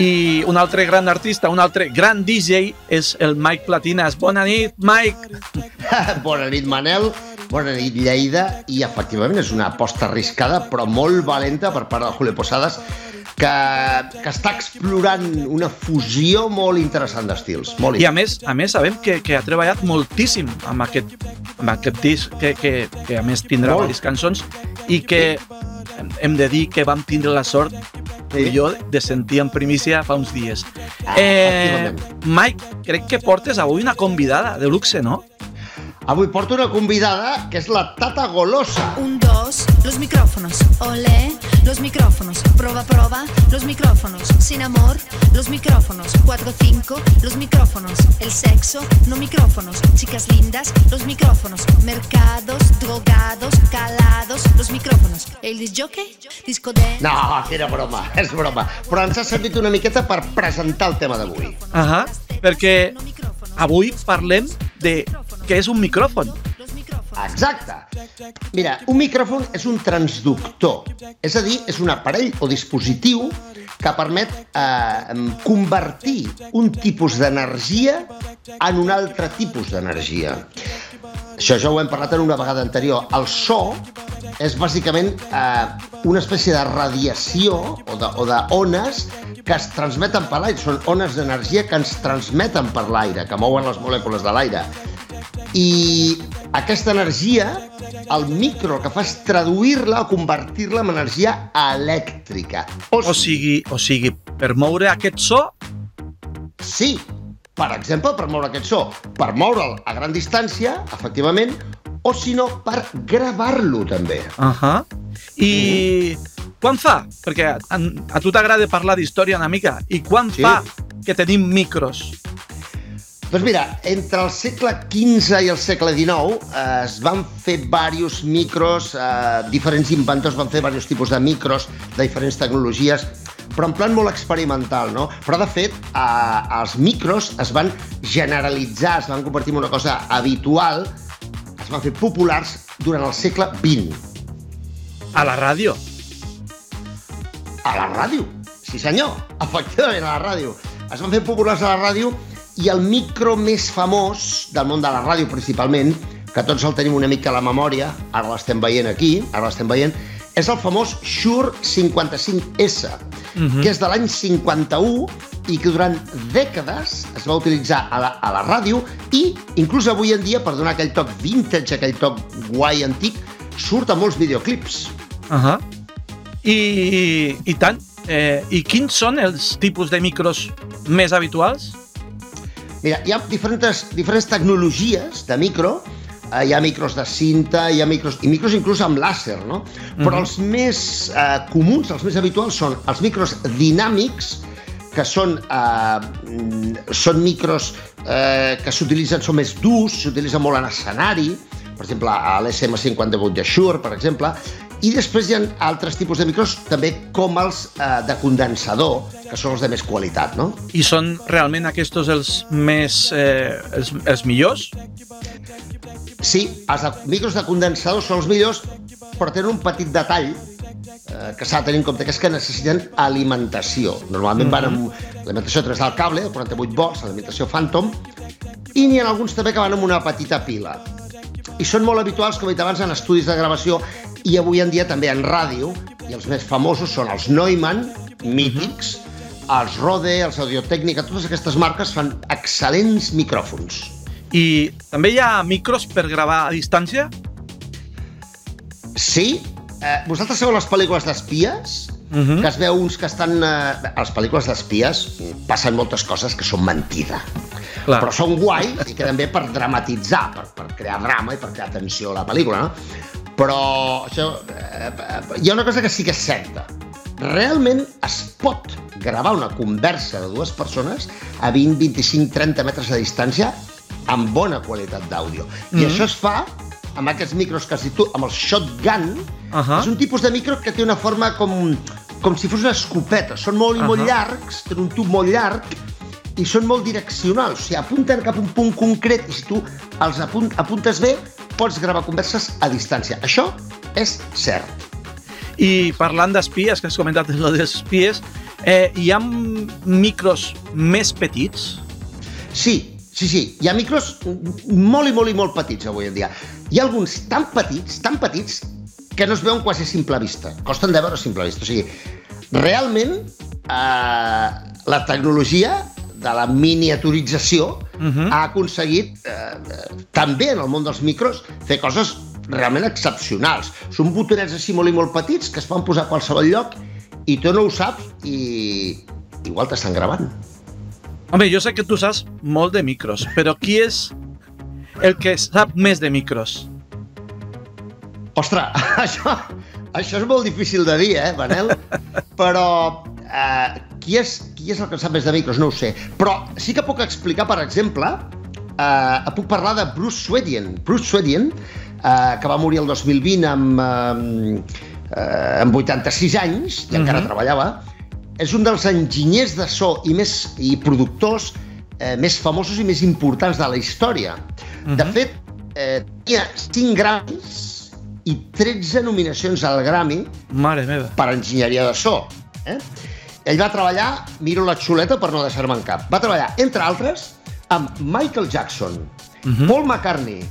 I un altre gran artista, un altre gran DJ és el Mike Platinas. Bona nit, Mike! Bona nit, Manel. Bona nit, Lleida. I efectivament és una aposta arriscada, però molt valenta per part de Julio Posadas, que, que està explorant una fusió molt interessant d'estils. Molt I a més, a més sabem que, que ha treballat moltíssim amb aquest, amb aquest disc, que, que, que a més tindrà Molt. diverses cançons i que hem de dir que vam tindre la sort Sí. jo de sentir en primícia fa uns dies. Ah, eh. Mike, crec que portes avui una convidada de luxe, no? Avui porto una convidada que és la Tata Golosa. Un, dos, los micrófonos. Olé, los micrófonos. Proba, proba, los micrófonos. Sin amor, los micrófonos. Cuatro, cinco, los micrófonos. El sexo, no micrófonos. Chicas lindas, los micrófonos. Mercados, drogados, calados, los micrófonos. El disjockey, disco de... No, era broma, és broma. Però ens ha servit una miqueta per presentar el tema d'avui. Ahà, perquè avui parlem de què és un micròfon. Exacte. Mira, un micròfon és un transductor, és a dir, és un aparell o dispositiu que permet eh, convertir un tipus d'energia en un altre tipus d'energia. Això ja ho hem parlat en una vegada anterior. El so és bàsicament eh, una espècie de radiació o de- o d'ones que es transmeten per l'aire. Són ones d'energia que ens transmeten per l'aire, que mouen les molècules de l'aire. I aquesta energia, el micro que fa és traduir-la o convertir-la en energia elèctrica. O sigui, o sigui, per moure aquest so, Sí, per exemple, per moure aquest so, per moure'l a gran distància, efectivament, o si no, per gravar-lo també. Ahà. I quan fa? Perquè a, a tu t'agrada parlar d'història una mica. I quan Sí. fa que tenim micros? Doncs mira, entre el segle XV i el segle XIX eh, es van fer diversos micros, eh, diferents inventors van fer diversos tipus de micros, de diferents tecnologies, però en plan molt experimental, no? Però, de fet, eh, els micros es van generalitzar, es van convertir en una cosa habitual, es van fer populars durant el segle XX. A la ràdio. A la ràdio, sí senyor, efectivament, a la ràdio. Es van fer populars a la ràdio i el micro més famós del món de la ràdio principalment, que tots el tenim una mica a la memòria, ara l'estem veient aquí, ara l'estem veient, és el famós Shure 55S, Mhm. que és de l'any 51 i que durant dècades es va utilitzar a la, a la ràdio i inclús avui en dia, per donar aquell toc vintage, aquell toc guai antic, surt a molts videoclips. Ahà. I, I tant. Eh, I quins són els tipus de micros més habituals? Mira, hi ha diferents, diferents tecnologies de micro, eh, hi ha micros de cinta, hi ha micros, i micros inclús amb làser, no? Però els més eh, comuns, els més habituals, són els micros dinàmics, que són, eh, mm, són micros eh, que s'utilitzen, són més durs, s'utilitzen molt en escenari, per exemple, a l'SM58 de Shure, per exemple, i després hi ha altres tipus de micros, també com els eh, de condensador, que són els de més qualitat, no? I són realment aquests els més... Eh, els, els millors? Sí, els de, micros de condensador són els millors, però tenen un petit detall eh, que s'ha de tenir en compte, que és que necessiten alimentació. Normalment van amb alimentació a través del cable, de 48 volts, alimentació Phantom, i n'hi ha alguns també que van amb una petita pila. I són molt habituals, com he dit abans, en estudis de gravació i avui en dia també en ràdio, i els més famosos són els Neumann, mítics, els Rode, els Audiotècnica, totes aquestes marques fan excel·lents micròfons. I també hi ha micros per gravar a distància? Sí, eh, vosaltres sabeu les pel·lícules d'espies? Mhm. Que es veu uns que estan... Eh, a les pel·lícules d'espies passen moltes coses que són mentida. Clar. Però són guais i queden bé per dramatitzar, per, per crear drama i per crear tensió a la pel·lícula, no? Però això, eh, eh, hi ha una cosa que sí que és certa. Realment es pot gravar una conversa de dues persones a 20, 25, 30 metres de distància amb bona qualitat d'àudio. I Mhm. això es fa amb aquests micros que dit tu, amb el shotgun, Ahà. és un tipus de micro que té una forma com, com si fos una escopeta. Són molt i molt Ahà. llargs, tenen un tub molt llarg i són molt direccionals. O sigui, apunten cap a un punt concret i si tu els apunt, apuntes bé, pots gravar converses a distància. Això és cert. I parlant d'espies, que has comentat lo dels espies, Eh, hi ha micros més petits? Sí, sí, sí. Hi ha micros molt i molt i molt petits avui en dia. Hi ha alguns tan petits, tan petits, que no es veuen quasi a simple vista. Costen de veure a simple vista. O sigui, realment, eh, la tecnologia de la miniaturització uh -huh. ha aconseguit, eh, també en el món dels micros, fer coses realment excepcionals. Són botonets així molt i molt petits que es van posar a qualsevol lloc i tu no ho saps i igual t'estan gravant. Home, jo sé que tu saps molt de micros, però qui és el que sap més de micros? Ostres, això, això és molt difícil de dir, eh, Manel? Però eh, qui, és, qui és el que sap més de micros? No ho sé. Però sí que puc explicar, per exemple, eh, puc parlar de Bruce Swedian. Bruce Swedian, eh, que va morir el 2020 amb, eh, amb 86 anys, i encara uh -huh. treballava, és un dels enginyers de so i, més, i productors eh, més famosos i més importants de la història. Uh -huh. De fet, eh, tenia 5 Grammys i 13 nominacions al Grammy Mare meva. per enginyeria de so. Eh? Ell va treballar, miro la xuleta per no deixar-me'n cap, va treballar, entre altres, amb Michael Jackson, uh -huh. Paul McCartney,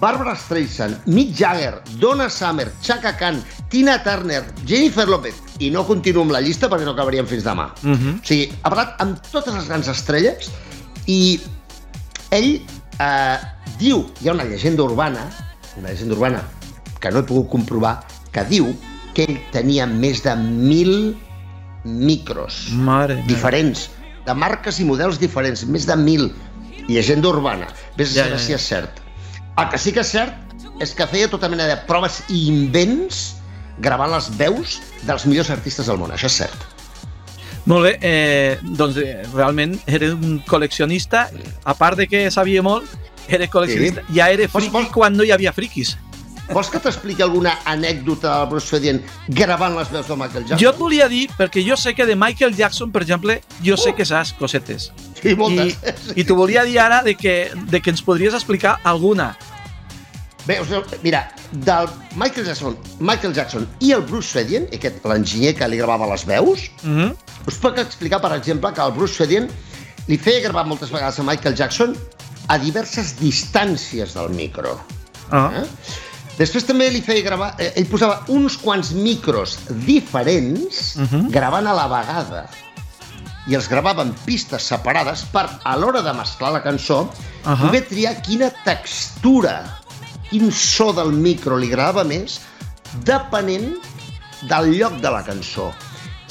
Barbara Streisand, Mick Jagger, Donna Summer, Chaka Khan, Tina Turner, Jennifer Lopez, i no continuo amb la llista perquè no acabaríem fins demà. Uh -huh. O sigui, ha parlat amb totes les grans estrelles i ell eh, diu, hi ha una llegenda urbana, una llegenda urbana que no he pogut comprovar, que diu que ell tenia més de mil micros Mare diferents, de marques i models diferents, més de mil. Llegenda urbana. Ves a Ja, saber ja, si ja. és cert. El que sí que és cert és que feia tota mena de proves i invents gravant les veus dels millors artistes del món. Això és cert. Molt bé, eh, doncs eh, realment era un col·leccionista, a part de que sabia molt, era col·leccionista, Sí. ja era Vols- friki vols- quan no hi havia friquis. Vols que t'expliqui alguna anècdota del Bruce Swedien gravant les veus de Michael Jackson? Jo et volia dir, perquè jo sé que de Michael Jackson, per exemple, jo sé que saps cosetes. Sí, I, moltes. I t'ho volia dir ara de que, de que ens podries explicar alguna. Bé, us, mira, del Michael Jackson, Michael Jackson i el Bruce Swedien, aquest l'enginyer que li gravava les veus, Mm -hmm. us puc explicar, per exemple, que el Bruce Swedien li feia gravar moltes vegades a Michael Jackson a diverses distàncies del micro. ah. Eh? Després també li feia gravar... Eh, ell posava uns quants micros diferents uh -huh. gravant a la vegada i els gravava en pistes separades per, a l'hora de mesclar la cançó, uh. -huh. poder triar quina textura, quin so del micro li agradava més, depenent del lloc de la cançó.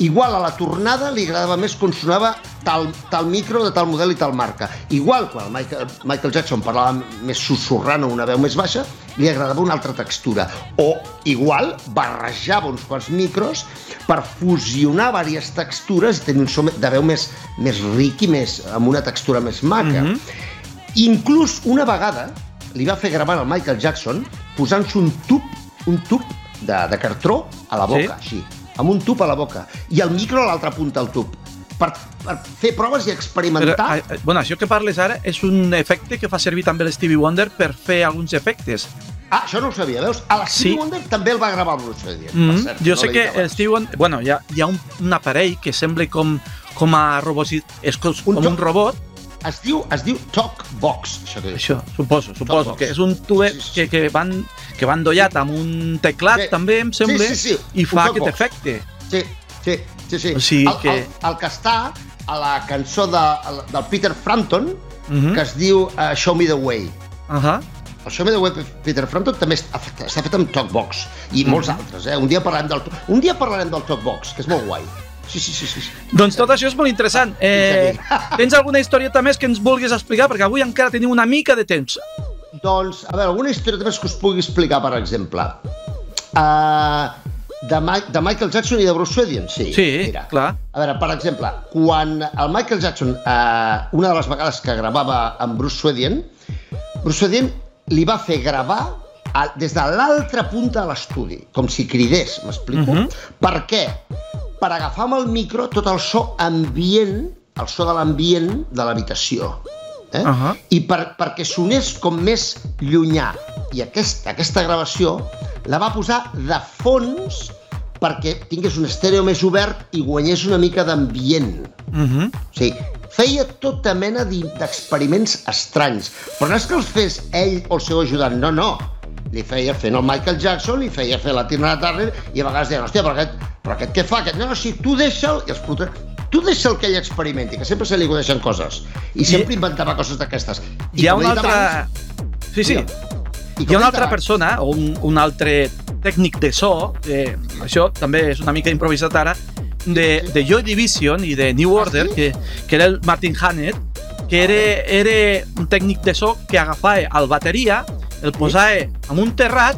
Igual a la tornada li agradava més quan sonava tal, tal micro de tal model i tal marca. Igual quan el Michael, Michael Jackson parlava més susurrant o una veu més baixa, li agradava una altra textura. O igual barrejava uns quants micros per fusionar diverses textures i tenir un so de veu més, més ric i més, amb una textura més maca. Mm -hmm. Inclús una vegada li va fer gravar al Michael Jackson posant-se un tub, un tub de, de cartró a la boca, sí. així, amb un tub a la boca, i el micro a l'altra punta del tub, per, per fer proves i Però, experimentar. eh, bueno, això que parles ara és un efecte que fa servir també l'Stevie Wonder per fer alguns efectes. Ah, això no ho sabia, veus? A la Stevie Sí. Wonder també el va gravar el Bruce Willis. Mm per -hmm. cert, jo no sé que el Stevie Wonder... Bueno, hi ha, hi ha un, un aparell que sembla com, com a robot, és com Un to- un robot, Es diu, es diu Talkbox, això que això, suposo, suposo, Talkbox. que és un tube Sí, sí, sí. que, que, van, que van dollat amb un teclat Sí. també, em sembla, Sí, sí, sí, i fa aquest efecte. Sí, sí, sí, sí. O sigui el, que- el, el que està a la cançó de, del Peter Frampton, Mhm. que es diu uh, Show Me the Way. Uh -huh. El Show Me the Way Peter Frampton també està fet, està fet amb Talkbox i molts altres, eh? Un dia parlarem del, un dia parlarem del Talkbox, que és molt guai. Sí, sí, sí, sí. Doncs tot això és molt interessant. Eh, tens alguna historieta més que ens vulguis explicar? Perquè avui encara tenim una mica de temps. Doncs, a veure, alguna història més que us pugui explicar, per exemple. Uh, de, Ma de Michael Jackson i de Bruce Swedian, sí. Sí, mira. clar. A veure, per exemple, quan el Michael Jackson, eh, una de les vegades que gravava amb Bruce Swedian, Bruce Swedian li va fer gravar a, des de l'altra punta de l'estudi, com si cridés, m'explico? Uh Mhm. -huh. Per què? Per agafar amb el micro tot el so ambient, el so de l'ambient de l'habitació. Eh? Uh. -huh. I per, perquè sonés com més llunyà. I aquesta, aquesta gravació la va posar de fons perquè tingués un estèreo més obert i guanyés una mica d'ambient. Uh -huh. O sigui, feia tota mena d'experiments estranys. Però no és que els fes ell o el seu ajudant, no, no. Li feia fent el Michael Jackson, li feia fer la Tina Turner, i a vegades deien, hòstia, però aquest, però aquest què fa? Aquest, no, no, sí, tu deixa'l, i els putos, tu deixa'l que ell experimenti, que sempre se li acudeixen coses. I sempre inventava coses d'aquestes. I Hi ha una altra... abans, Sí, sí. I Hi ha una altra abans, persona, o un, un altre tècnic de so, eh, això també és una mica improvisat ara, de, de Joy Division i de New Ah, Order, sí? que, que era el Martin Hannett, que era, era un tècnic de so que agafava el bateria, el posava en un terrat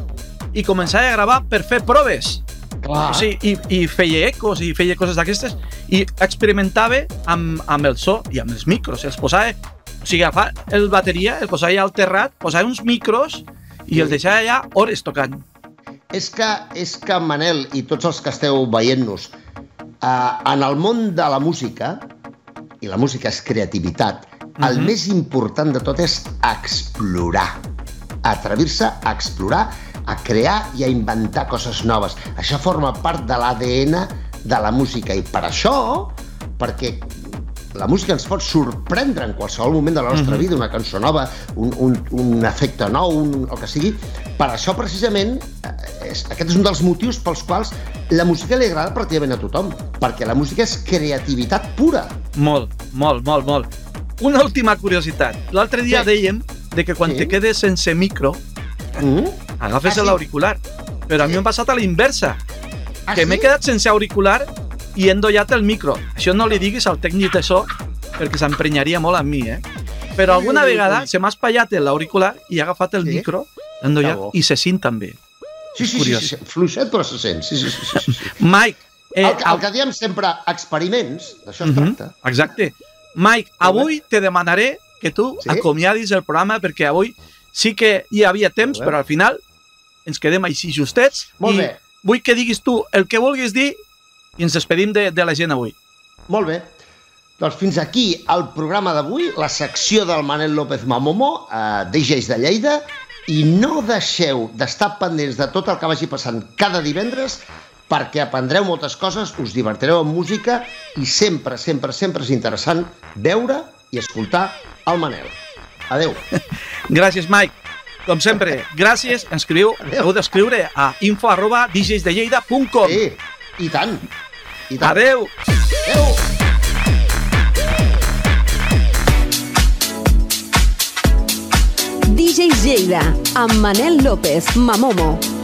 i començava a gravar per fer proves. Clar, O sigui, i, i feia ecos i feia coses d'aquestes i experimentava amb, amb el so i amb els micros. Els posava, o sigui, agafava el bateria, el posava al terrat, posava uns micros i el deixava allà hores tocant. És que, és que Manel i tots els que esteu veient-nos, eh, en el món de la música, i la música és creativitat, el Mhm. més important de tot és explorar. Atrevir-se a explorar, a crear i a inventar coses noves. Això forma part de l'ADN de la música i per això, perquè la música ens pot sorprendre en qualsevol moment de la nostra Mhm. vida, una cançó nova, un, un, un efecte nou, un, el que sigui. Per això, precisament, eh, és, aquest és un dels motius pels quals la música li agrada pràcticament a tothom, perquè la música és creativitat pura. Molt, molt, molt, molt. Una última curiositat. L'altre dia Sí. dèiem de que quan Sí. te quedes sense micro, Mm? Agafes Ah, l'auricular. Però a mi m'ha passat a la inversa, Ah, que m'he quedat sense auricular i he endollat el micro. Això no li diguis al tècnic de so perquè s'emprenyaria molt amb mi, eh? Però alguna vegada se m'ha espatllat l'auricular i he agafat el Sí? micro, l'he endollat i se sent també. Sí, sí, sí, sí, sí, fluixet però se sent. Sí, sí, sí, sí, sí. Mike, eh, El, que, el que diem sempre, experiments, d'això es Mhm, tracta. Exacte. Mike, avui te demanaré que tu Sí? acomiadis el programa perquè avui sí que hi havia temps, però al final ens quedem així justets Molt i bé. vull que diguis tu el que vulguis dir i ens despedim de, de la gent avui. Molt bé. Doncs fins aquí el programa d'avui, la secció del Manel López Mamomo, eh, DJs de Lleida, i no deixeu d'estar pendents de tot el que vagi passant cada divendres perquè aprendreu moltes coses, us divertireu amb música i sempre, sempre, sempre és interessant veure i escoltar el Manel. Adeu. Gràcies, Mike. Com sempre, gràcies. Escriu, heu d'escriure a info arroba djsdelleida.com. Sí, i tant. I tant. Adeu. Adeu. DJ Lleida, amb Manel López Mamomo.